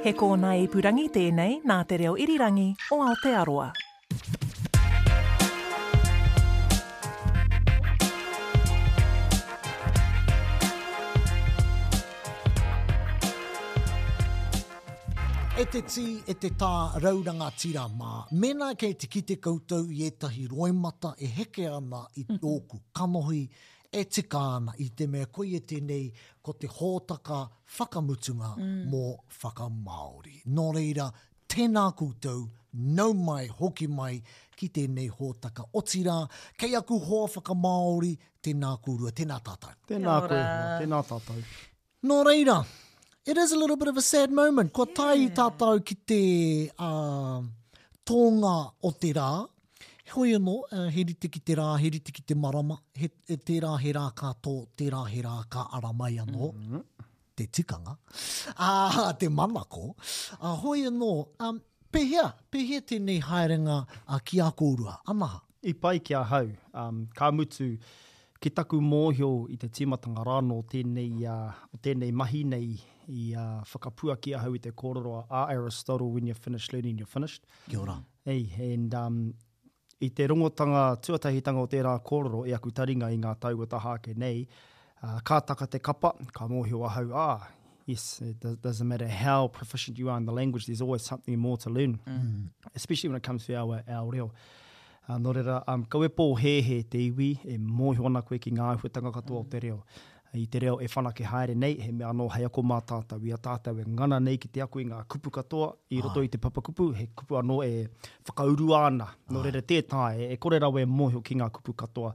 He kōnae ipurangi tēnei nā Te Reo Irirangi o Aotearoa. E te tī, e te tā, rau rangatira mā, mēnā kei te kite koutou i ētahi roimata e heke ana i tōku kanohi, e tika ana i te mea koia tenei ko te hōtaka whakamutunga mm. mō whakamāori. Nō reira, tēnā koutou, nau mai, hoki mai ki tēnei hōtaka. Otirā, kei aku hoa whakamāori, tēnā kūrua, tēnā tātou. Tēnā koe, tēnā tātou. Nō reira, it is a little bit of a sad moment. Kua tae yeah. tātou ki te uh, tōnga o te rā. Hoi anō, uh, he rite ki te rā, he rite ki te marama, he, he tērā he rā kā tō, tērā he rā kā ara mai anō. Mm -hmm. Te tikanga, uh, te manako. Uh, hoi anō, um, pehea, pehea tēnei haerenga uh, ki a kōrua, anaha? I pai ki ahau, ka mutu, ki taku mōhio i te tīmatanga rānō o tēnei, o tēnei mahi nei, i whakapuaki ahau i te kōrero a Aristotle, when you're finished learning, you're finished. Kia ora. Hei, and i te rongotanga, tuatahitanga o tērā kōrero i aku taringa i ngā tau kua taha ake nei, ka taka te kapa, ka mōhio ahau, ah, Yes, it does, doesn't matter how proficient you are in the language, there's always something more to learn, mm. especially when it comes to our, our reo. Uh, nō reira, um, kau e pō he he te iwi, e mōhio ana koe ki ngā huatanga katoa mm. o te reo. I te reo e whanake haere nei, he mea anō hei ako mā tātou, i a tātou e ngana nei ki te aku i ngā kupu katoa, i roto i te papakupu, he kupu anō e whakaurua ana. Nō reira, tē tāe, e kore rawa e mōhio ki ngā kupu katoa.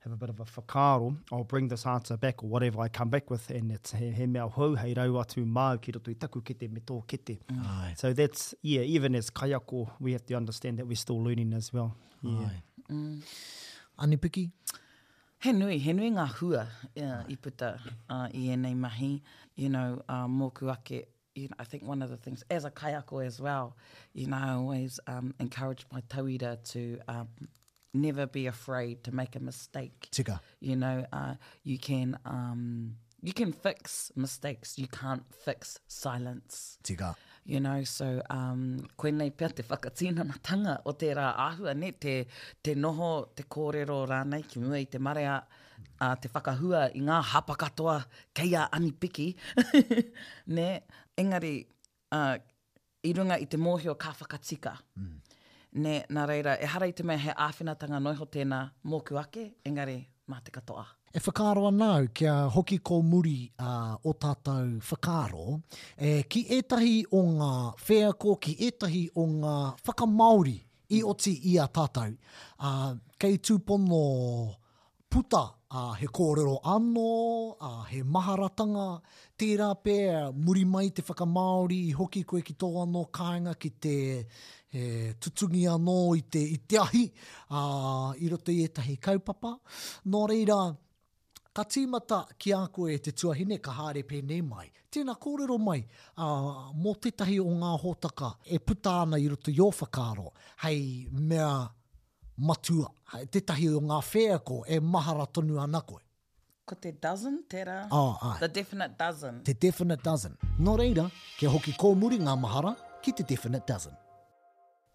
have a bit of a whakaaro, I'll bring this answer back or whatever I come back with and it's he, he mea hou hei rau atu māu ki roto i taku kete me tō kete. Mm. So that's, yeah, even as kaiako, we have to understand that we're still learning as well. Yeah. Ai. Mm. Ani Piki? He nui, he nui ngā hua uh, i puta uh, i ēnei mahi. You know, uh, mōku ake You know, I think one of the things, as a kaiako as well, you know, I always um, encourage my tauira to um, never be afraid to make a mistake. Tika. You know, uh, you can... Um, you can fix mistakes, you can't fix silence. Tika. You know, so um, koinei pia te whakatinanatanga o tērā āhua, ne? Te, te noho, te kōrero rānei ki mua i te marea, ā, te whakahua i ngā hapa katoa kei a Ani Piki, nē, engari, ā, i runga i te mōhio ka whakatika. Nē, nā reira, ehara i te mea he āwhenatanga noa iho tēnā mōku ake, engari, mā te katoa. E whakaaro ana au kia hoki kōmuri ā ō tātou whakaaro e ki ētahi o ngā wheako, ki ētahi o ngā whakamāori i oti i a tātou, ā, kei tūpono puta, ā, he kōrero anō, ā, he maharatanga, tērā pea, muri mai i te whakamāori i hoki koe ki tō anō kāinga ki te tutungi anō i te, i te ahi, ā, i roto i ētahi kaupapa. Nō reira, ka tīmata ki a koe te tuahine ka haere pēnei mai. Tēnā, kōrero mai, ā, mō tētahi o ngā hōtaka e puta ana i roto i ō whakaaro, hei mea Matua, he tetahi o nga wheako e mahara tonu ana koe. Ko te dozen tera. Oh, ae. The definite dozen. Te definite dozen. No reira, kia hoki komuri nga mahara ki te definite dozen.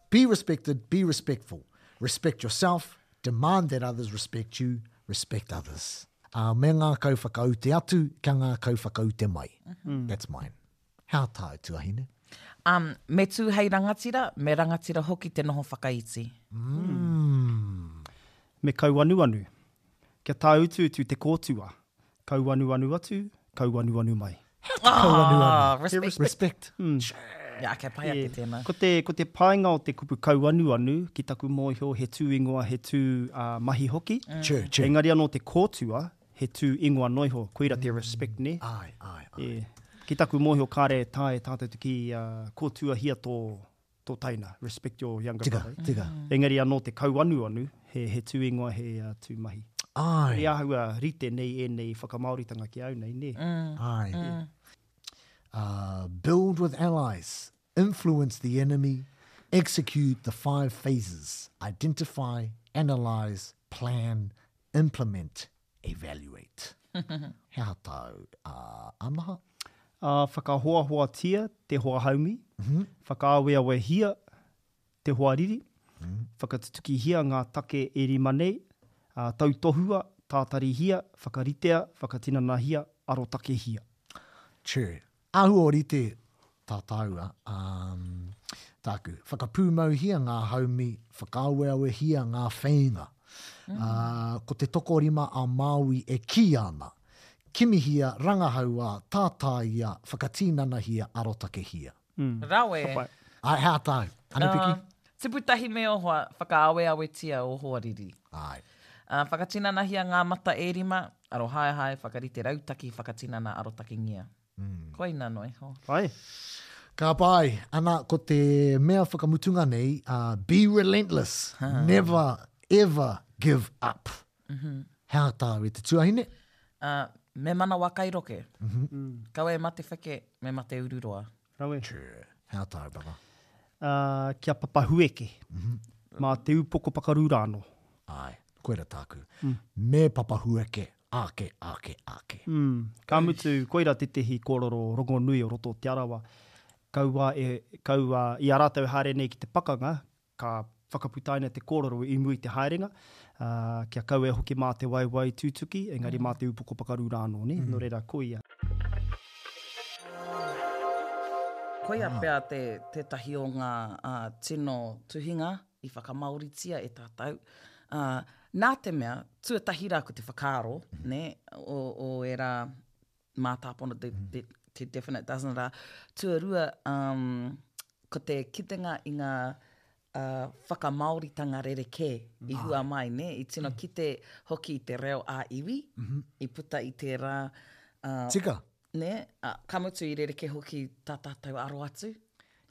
Be respected, be respectful. Respect yourself, demand that others respect you, respect others. Ā, me ngākau whakaute atu, kia ngākau whakaute mai. That's mine. Hea tā, e tuahine? Um, me tū hei rangatira, me rangatira hoki te noho whakaiti. Mm. Me kauanuanu. Kia tāutuutu te kōtua. Kauanuanu atu, kauanuanu mai. Kauanuanu. Oh, respect. Respect. respect. Mm. Yeah, okay, pai ake tēnā. Ko te, ko te painga o te kupu kauanuanu ki taku mōhio he tū ingoa, he tū uh, mahi hoki. Mm. True, true. Engari anō te kōtua, he tū ingoa noa iho, koira te respect, nē? Āe, āe, āe. E, ki taku mōhio kāre e taea e tātou te kī, ā, kōtuahia tō, tō taina, respect your younger brother. Tika, tika. Engari anō te kauanuanu, he, he tū ingoa, he uh, tū mahi. Āe. Me āhua rite nei ēnei whakamāoritanga ki au nei, nē? Āe. Ā, build with allies. influence the enemy, execute the five phases, identify, analyse, plan, implement, evaluate. He aha tāu ā, anaha? Ā, whakahoahoatia te hoa haumi, whakaaweawehia te hoa riri, whakatutukihia ngā take e rima nei, ā, tautohua, tātarihia, whakaritea, whakatinanahia, arotakehia. Chair, Ahu ōrite tā tāua, ā, tāku. Whakapūmauhia ngā haumi, whakaaweawehia ngā wheinga. Ā, ko te tokorima a Māui e kīia ana, Kimihia, rangahaua, tātāia, whakatīnanahia, arotakehia. Rawe. Āe, he aha tāu? Anipiki? Tipu tahi me ō hoa, whakaaweawetia ō hoariri. Āe. Ā, whakatinanahia ngā mata e rima, Arohaehae, whakarite rautaki, whakatinana, arotakengia. Koina noa iho. Pai. Ka pai. Ana, ko te mea whakamutunga nei, uh, be relentless. Never, ever give up. He aha tāu e te tuahine? Uh, me manawa kai roke. Kaua e mate wheke, me mate ururoa. Rawe. True. How tau, brother? Ā, ki a Papahueke. Mā te upoko pakaru rānō. Āe, koira tāku. Me Papahueke, āke, āke, āke. Mm. Ka mutu, koira tētehi kōrero rongonui o roto o Te Arawa. Kaua e, kaua, i a rātou e haere nei ki te pakanga, Ka whakaputaina te kōrero i mua i te haerenga, ā, kia kaua e hoki mā te waewae tūtuki, engari mā te upoko pakaru rā anō, nē? Nō reira, koia. Koia pea te, tētahi o ngā, ā, tino tuhinga i whakamāoritia e tātou, ā, nā te mea, tuatahi rā ko te whakaaro, nē, o, o ērā mātāpono te, mm. te, te definite dozen rā. Tuarua, um, ko te kitenga i ngā uh, whakamaoritanga rerekē i hua ah. mai, ne? i tino mm. kite hoki i te reo a iwi, mm -hmm. i puta i tērā... Uh, Tika. Ne, uh, ka mutu i rerekē hoki tā tātou aro atu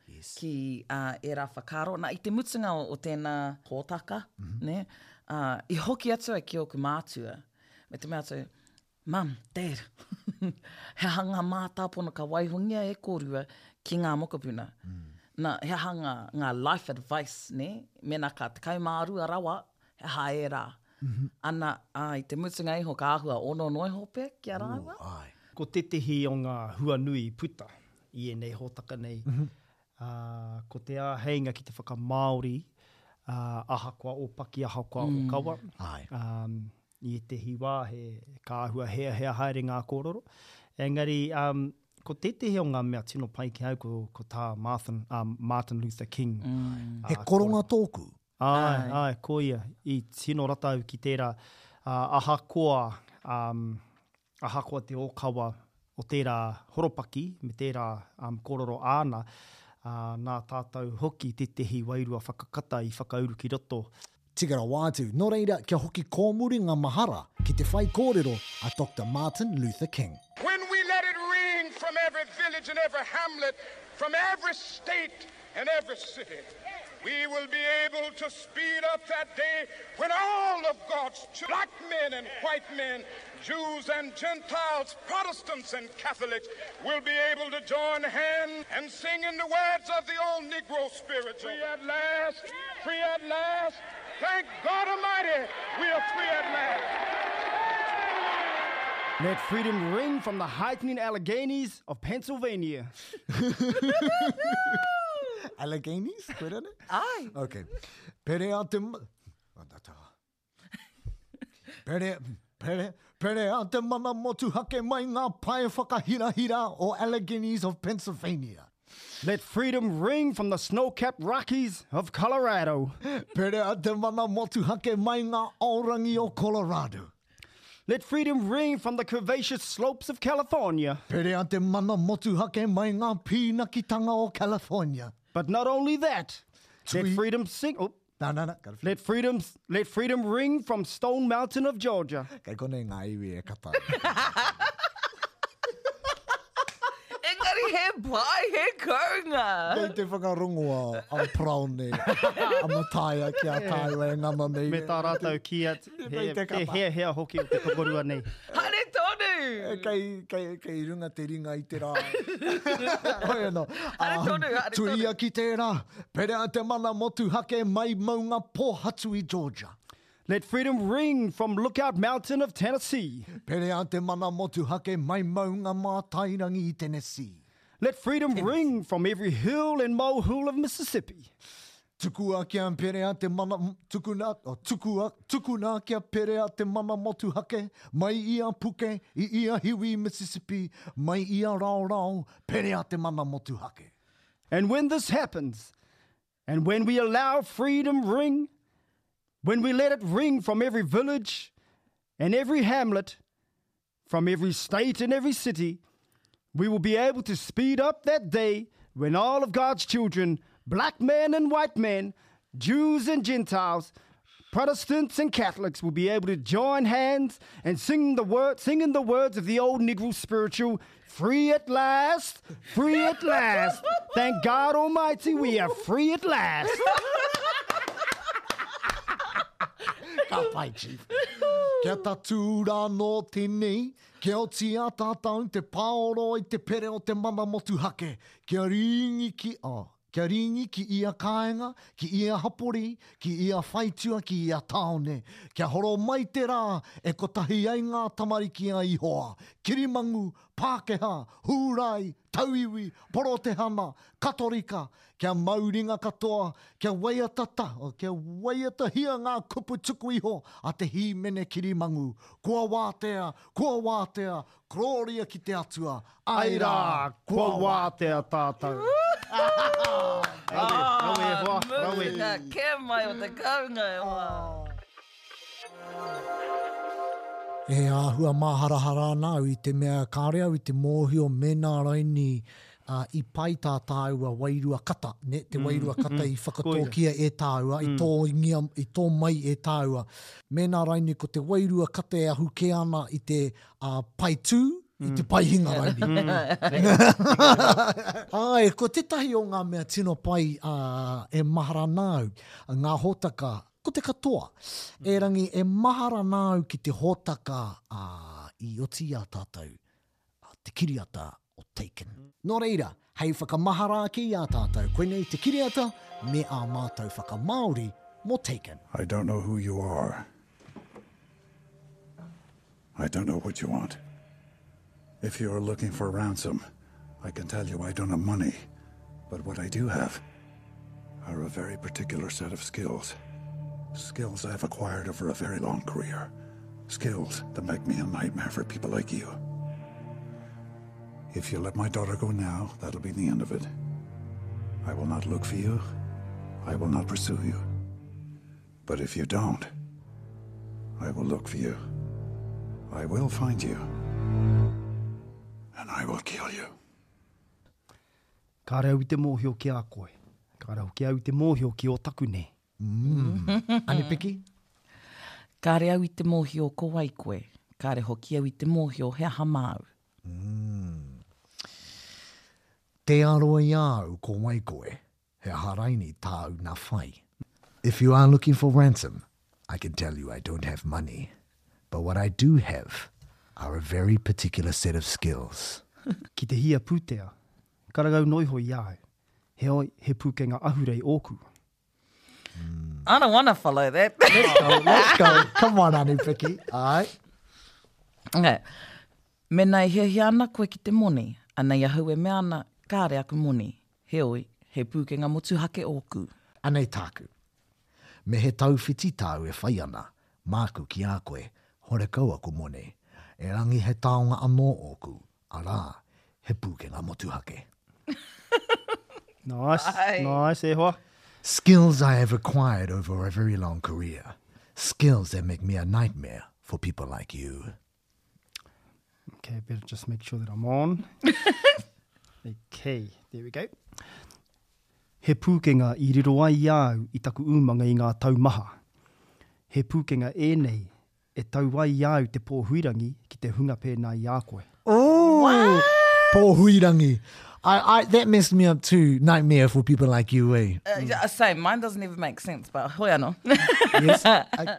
yes. ki uh, ērā whakaro. Na, i te mutunga o, o tēnā hōtaka, mm -hmm. ne, uh, i hoki atu ai ki ōku mātua, me te mea atu, Mum, Dad, he aha ngā mātāpono ka waihongia e kōrua ki ngā mokopuna? Nā, he aha ngā, ngā life advice, nē? Mēnā ka tekau mā rua rawa, he aha ērā? Ana, ā, i te mutunga iho ka āhua ono noa iho pea ki a rāua. Ō, āe. Ko tētehi o ngā hua nui i puta i ēnei hōtaka nei, ā, ko te āheinga ki te whakamāori, ā, ahakoa ōpaki, ahakoa ōkawa. Āe. Ā, I ētehi wā he ka āhua heahea haere ngā kōrero. Engari, ko tētehi o ngā mea tino pai ki a au ko, ko tā Martin, uh, Martin Luther King. Mm. He koronga tōku. Ai, ai, ko ia. I tino rata au ki tērā. Uh, ahakoa, um, Ahakoa te ōkawa o tērā horopaki me tērā kōrero āna, nā tātou hoki tētehi wairua whakakata i whakauru ki roto. Tika rawa atu, nō reira kia hoki kōmuri ngā mahara ki te whaikōrero a Doctor Martin Luther King. When we let it ring from every village and every hamlet, from every state and every city, we will be able to speed up that day when all of God's black men and white men, Jews and Gentiles, Protestants and Catholics will be able to join hands and sing in the words of the old Negro spiritual. Free at last, free at last. Thank God Almighty, we are free at last. Let freedom ring from the heightening Alleghanies of Pennsylvania. Alleghenies, koe rana? Ai. Okay. Perea te... Anata. Perea... Pere, pere a te mana motu hake mai ngā pae whakahirahira o Alleghenies of Pennsylvania. Let freedom ring from the snow-capped Rockies of Colorado. Pere a te mana motu hake mai ngā aorangi o Colorado. Let freedom ring from the curvaceous slopes of California. Perea te mana motuhake mai ngā pīnakitanga o California. But not only that, let Tui. freedom sing. Oh, Nā, nā, nā, kara let freedom, let freedom ring from Stone Mountain of Georgia. Kei konei ngā iwi e kata ana. Engari he pai, he kounga. Kei te whakarongoa a Parao nei, a Mataia ki a tāua e ngana nei. Me tā rātou ki at, Kei te kapa. He heahea hoki o te tokorua nei. Haere tonu! Kei, kei, kei runga te ringa i te rā. Hoi anō. Haere tonu, haere tonu. Tuia ki tērā. Perea te mana motuhake mai maunga pōhatu i Georgia. Let freedom ring from Lookout Mountain of Tennessee. Perea te mana motuhake mai maunga mātairangi i Tennessee. Let freedom ring from every hill and molehill of Mississippi. Tukua kia perea te mana, tukuna, oh, tukua, tukuna kia perea te mana motuhake, mai i a puke, i ia hiwi Mississippi, mai i a raorao, perea te mana motuhake. And when this happens, and when we allow freedom ring, when we let it ring from every village and every hamlet, from every state and every city, we will be able to speed up that day when all of God's children, black men and white men, Jews and Gentiles, Protestants and Catholics will be able to join hands and sing the word, singing the words of the old Negro spiritual, Free at last, free at last. Thank God Almighty we are free at last. Ka pai, Chief. Kia tatū rā nō tēnei, kia oti a tātou te pāoro i te pere o te mana motuhake, kia rīngi ki, oh, Kia rīngi ki ia kāenga, ki ia hapori, ki ia whaitua, ki ia tāone, kia horo mai te rā e kotahi ai ngā tamariki a Ihoa, kirimangu, Pākehā, Hūrai, Tauiwi, Porotehana, Katorika, kia mau ringa katoa, kia waiatata, kia waiatahia ngā kupu tuku iho a te hīmene kirimangu, kua wātea, kua wātea, Gloria ki te Atua, ai rā, kua wātea tātou. Rawe e hoa, rawe. Ka kē mai o te kāunga e hoa. E āhua māharahara ana au i te mea kāore au i te mōhio mēnā raini i pai tā tāua wairua kata, nē, te wairua kata i whakatōkia e tāua, i tōingia, i tō mai e tāua. Mēnā raini ko te wairua kata e ahu kē ana i te a Pai Tū i te Pai Hinga Raini. Āe, ko tētahi o ngā mea tino pai e mahara ana au, ngā hōtaka, ko te katoa. Ērangi e mahara ana au ki te hōtaka i oti i a tātou, te kiriata o Taken. Nō reira, hei whakamahara ake i a tātou, koinei te kiriata me ā mātou whakamāori mō Taken. I don't know who you are. I don't know what you want. If you are looking for ransom, I can tell you I don't have money, but what I do have, are a very particular set of skills. Skills I've acquired over a very long career. Skills that make me a nightmare for people like you. If you let my daughter go now, that'll be the end of it. I will not look for you. I will not pursue you. But if you don't, I will look for you. I will find you. I will kill you. Kāre au i te mōhio ki a koe. Kāre hoki au i te mōhio ki ō taku nē. Mm. Ane Piki? Kāre au i te mōhio ko wai koe. Kāre hoki au i te mōhio he aha māu. Mm. Tē aro i a au ko wai koe. He aha raini tāu na whai? If you are looking for ransom, I can tell you I don't have money, but what I do have are a very particular set of skills. Ki te hia pūtea, karangau noa iho i ahau, heoi, he pūkenga ahurei ōku. I don't wanna follow that. Let's go, let's go. Come on, Anu Piki. Aye. Okay. Mena e hiahia ana koe ki te moni, anei ahau e mea ana, kāre aku moni. Heoi, he pūkenga motuhake ōku. Anei tāku. Me he tauwhiti tāu e whai ana, māku ki a koe, horekau aku moni. Erangi he taonga anō ōku, arā, he pūkenga motuhake. Nice, nice, e hoa. Skills I have acquired over a very long career, skills that make me a nightmare for people like you. Okay, I better just make sure that I'm on. okay, there we go. He pūkenga i riro ai i au i taku umanga i ngā tau maha. He pūkenga ēnei e tau ai i au te pōhuirangi ki te hunga pēnā i a koe. Oh, wow. pōhuirangi. I, I, that messed me up too. Nightmare for people like you, eh? Uh, yeah, same. Mine doesn't even make sense, but hoi ano. yes. I,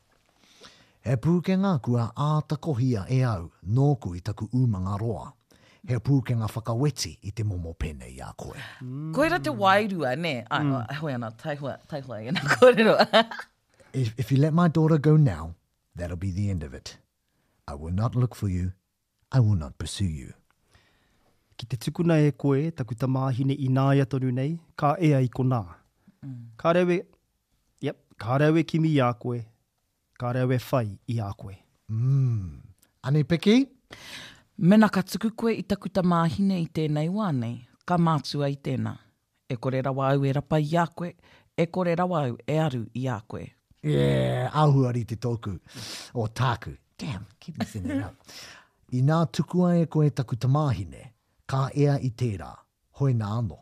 He pūkenga kua āta kohia e au nōku i taku umanga roa. He pūkenga whakaweti i te momo pēnei i a koe. Koira te wairua, nē? Ā, hoi anō, taihoa, taihoa ēnā kōrero. If, if you let my daughter go now, that'll be the end of it. I will not look for you I will not pursue you. Ki te tukuna e koe taku tamāhine ināia tonu nei, ka ea i konā. Kāre au e, yep, kāre au e kimi i a koe, kāre au e whai i a koe. Mm. Ani Piki? Mena ka tuku koe i taku tamāhine i tēnei wā nei, ka mātua i tēnā. E kore rawa au e rapa i a koe, e kore rawa au e aru i a koe. Yeah, āhua rite tōku, o tāku. Damn, keep messing that up. Inā tukua e koe taku tamāhine, ka ea i tērā, hoi nā anō.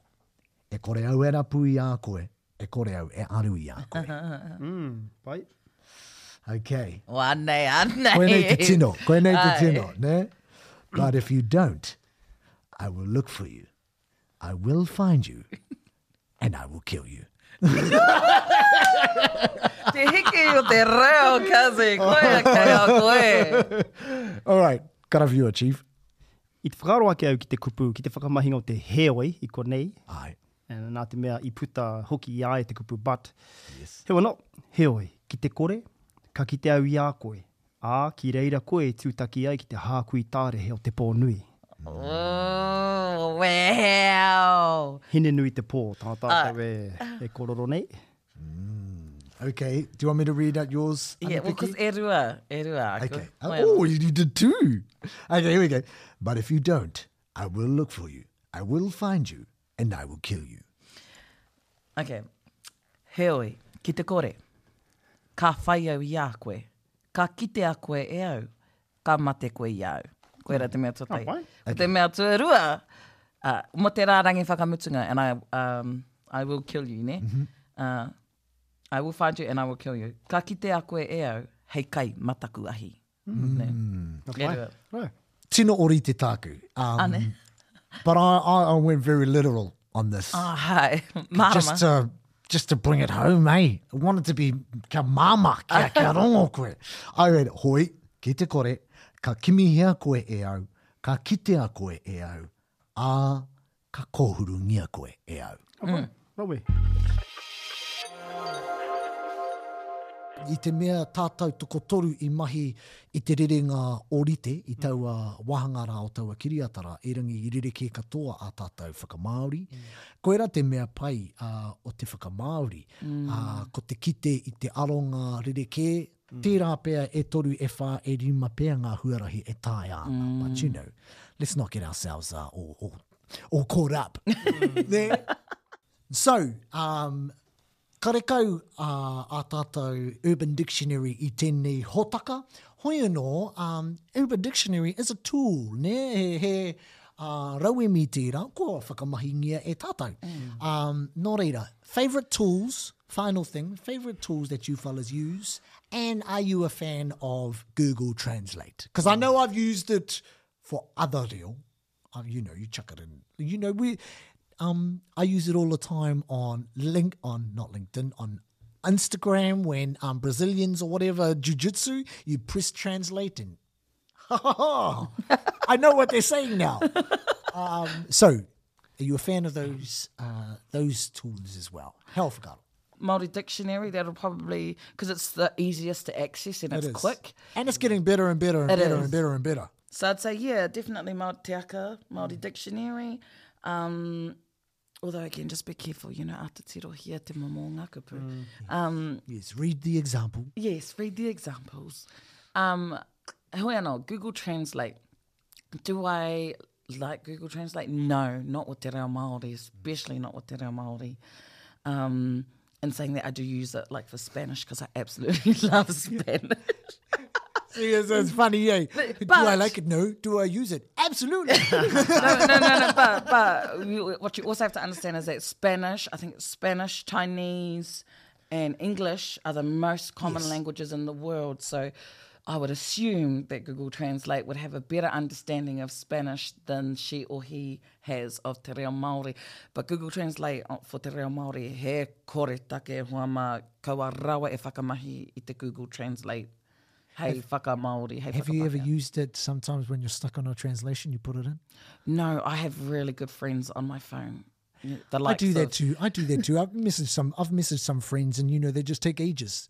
E kore au e rapu i a koe, e kore au e aru i a koe. Mm, pai. Okay. O anei, anei. Koinei te tino, koinei te tino, ne? But if you don't, I will look for you. I will find you and I will kill you. Te hiki o te reo, kazi, koe a kei a koe. All right, karawhiua, Chief. I te whakaaro ake au ki te kupu, ki te whakamahinga o te heoi i konei. Ai. And nā te mea i puta hoki i a e te kupu but. Yes. He wano, heoi, ki te kore, ka kite au i a koe. Ā, ki reira koe e tūtaki ai ki te hākui tārehe o te pō nui. Ooh, weheo! Hine nui te pō, tā tātou e, e kororo nei. Mm, okay. Do you want me to read out yours, Anna Yeah, well, Piki? because e rua, e rua. I Okay. could- Oh, well, you you did two. Okay, here we go. But if you don't, I will look for you. I will find you. and I will kill you. Ok, heoi, ki te kore, ka whai au i a koe, ka kitea koe e au, ka mate koe i a au. Koe rā te mea tuatai. Oh, okay. Te mea tuarua, uh, mo te rārangi whakamutunga, and I, um, I will kill you, ne? Mm -hmm. uh, I will find you and I will kill you. Ka kitea koe e au, hei kai mataku ahi. Mm. Nē. Ka Nē pai. rua. Nē. Tino orite tāku. Um, Āne. But I, I, I went very literal on this. Ah, hai. Mārama. just to just to bring it home, eh? I wanted to be kia mama, kia, kia rongo koe. I went, hoi, ki te kore, ka kimihia koe e au, ka kitea koe e au, Ā, ka kōhurungia koe e au. Aha, rawe. I te mea tātou tokotoru i mahi i te rerenga ōrite i taua wāhanga rā o taua kiriata rā, erangi i rerekē katoa ā tātou whakamāori, koirā te mea pai o te whakamāori, ko te kite i te aronga rerekē Tērā pea e toru, e whā, e rima pea ngā huarahi e taea ana. But you know, let's not get ourselves uh, all, all, all caught up. Nē? So, um, karekau a, a tātou Urban Dictionary i tēnei hōtaka. Hoi anō, um, Urban Dictionary is a tool, nē? He, he uh, rauemi tērā, kua whakamahingia e tātou. Um, nō reira, favourite tools, final thing, favourite tools that you fellas use, and are you a fan of Google Translate? Because I know I've used it for other uh, you know, you chuck it in. You know, we um, I use it all the time on link on not LinkedIn on Instagram when um, Brazilians or whatever jujitsu, you press translate and I know what they're saying now. Um, so, are you a fan of those uh, those tools as well? Hell, forgot. Multi dictionary that'll probably because it's the easiest to access and it's it quick and it's getting better and better and it better is. and better and better. So I'd say yeah, definitely multi multi dictionary. Um, Although again, just be careful, you know, after tirohia te momo o ngā kupu. Mm. Um, yes, read the example. Yes, read the examples. Um, hoi anō, Google Translate. Do I like Google Translate? No, not with te reo Māori, especially not with te reo Māori. Um, and saying that I do use it like for Spanish because I absolutely love Spanish. it's, it's funny. Yeah. But, Do I like it? No. Do I use it? Absolutely. no, no, no, no. But but what you also have to understand is that Spanish, I think Spanish, Chinese, and English are the most common yes. languages in the world. So. I would assume that Google Translate would have a better understanding of Spanish than she or he has of te reo Māori, but Google Translate for te reo Māori, he koretake hoa mā, kaua rawa e whakamahi i te Google Translate hei have, whakamāori, hei Have you ever used it sometimes when you're stuck on a translation, you put it in? No, I have really good friends on my phone. I do that of... too. I do that too. I've messaged some. I've messaged some friends, and you know they just take ages.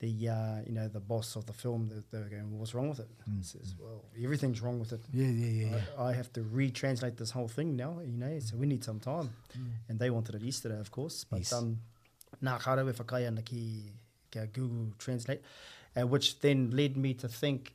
The uh, you know the boss of the film they, they were going, "What's wrong with it?" Mm. says, "Well, everything's wrong with it. Yeah, yeah, yeah. I, I, have to retranslate this whole thing now. You know, so we need some time." Mm. And they wanted it yesterday, of course, but um, nā karawe Google Translate, uh, which then led me to think,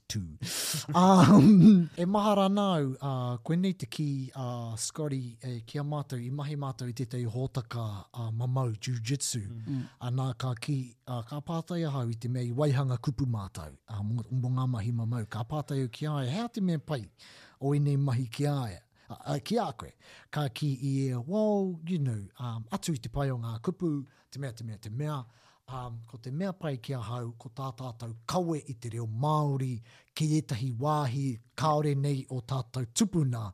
tū. Ā, e mahara ana au, ā, koinei te kī a Scotty e kī a mātou, i mahi mātou i tētahi hōtaka ā, mamau, jiu-jitsu. Anā, ka kī, ā, ka pātai ahau i te mea i waihanga kupu mātou, ā, mō, mō ngā mahi mamau. Ka pātai au ki a ia, he aha te mea pai o ēnei mahi ki a ia, ā, ki a koe? Ka kī i ia, well, you know, ā, atu i te pai o ngā kupu, Te mea, te mea, te mea, ā, ko te mea pai ki ahau, ko tā tātou kawe i te reo Māori ki ētahi wāhi kāore nei ō tātou tupuna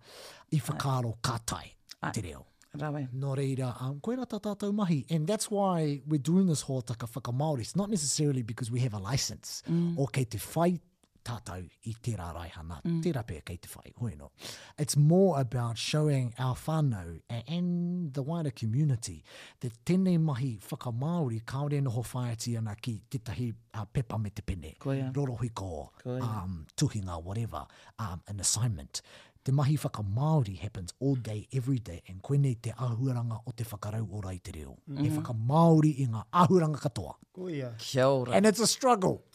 i whakaaro ka tae te reo. Rawe. Nō reira, um, koirā tā tātou mahi. And that's why we're doing this hōtaka whakamāori. It's not necessarily because we have a license. Mm. O kei te whai tātou i tērā raihana, mm. tērā pē kei te whai, hoi no. It's more about showing our whānau and the wider community that tēnei mahi whakamāori kāore noho whāiti ana ki tētahi uh, pepa me te pene, Koia. rorohiko, Koia. Um, tuhinga, whatever, um, an assignment. Te mahi whakamāori happens all day, every day, and koinei te āhuaranga o te whakarau ora i te reo. Mm -hmm. E mm-hmm. whakamāori i ngā āhuaranga katoa. Koia. Kia ora. And it's a struggle.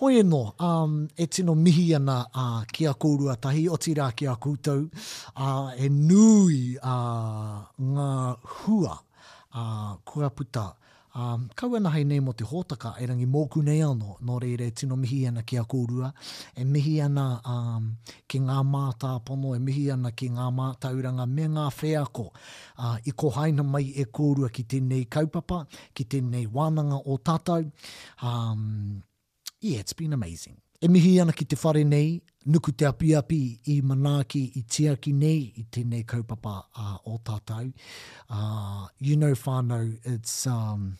Hoi anō, e tino mihi ana ki a kōrua tahi, otirā ki a koutou, e nui ngā hua kua puta. Kau ana hei nei mō te hōtaka, erangi mōku nei anō, nō reira e tino mihi ana ki a kōrua, e mihi ana ki ngā mātāpono, e mihi ana ki ngā mātauranga me ngā wheako i kohaina mai e kōrua ki tēnei kaupapa, ki tēnei wānanga o tātou. Um, yeah, it's been amazing. E mihi ana ki te whare nei, nuku te apiapi i manaaki, i tiaki nei i tēnei kaupapa uh, o tātou. Uh, you know whānau, it's... Um,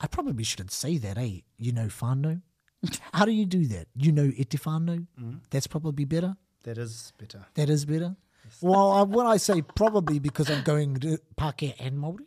I probably shouldn't say that, eh? You know whānau? How do you do that? You know e te whānau? Mm. That's probably better? That is better. That is better? Yes. Well, I, when I say probably because I'm going to Pākehā and Māori,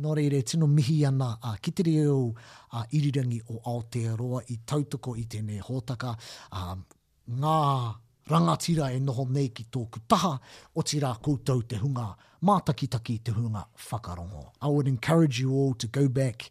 Nō reira, tino mihi ana a Ki te reo a Irirangi o Aotearoa i tautoko i tēnei hōtaka, ā, ngā rangatira e noho nei ki tōku taha, otirā koutou te hunga mātakitaki, te hunga whakarongo. I would encourage you all to go back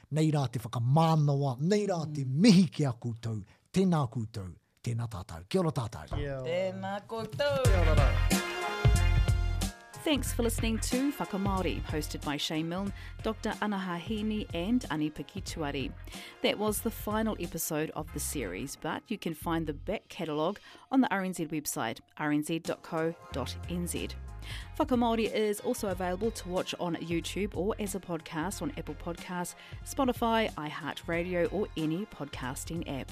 Nei rā te whakamānawa, nei rā te mm. mihi ki a koutou, tēnā koutou, tēnā tātou. Kia ora tātou. Kia ora. Tēnā koutou. Kia ora rā. Thanks for listening to Whakamaori, hosted by Shay Milne, Dr. Ana Hahini, and Ani Pikituari. That was the final episode of the series, but you can find the back catalogue on the RNZ website, rnz.co.nz. Whaka is also available to watch on YouTube or as a podcast on Apple Podcasts, Spotify, iHeartRadio or any podcasting app.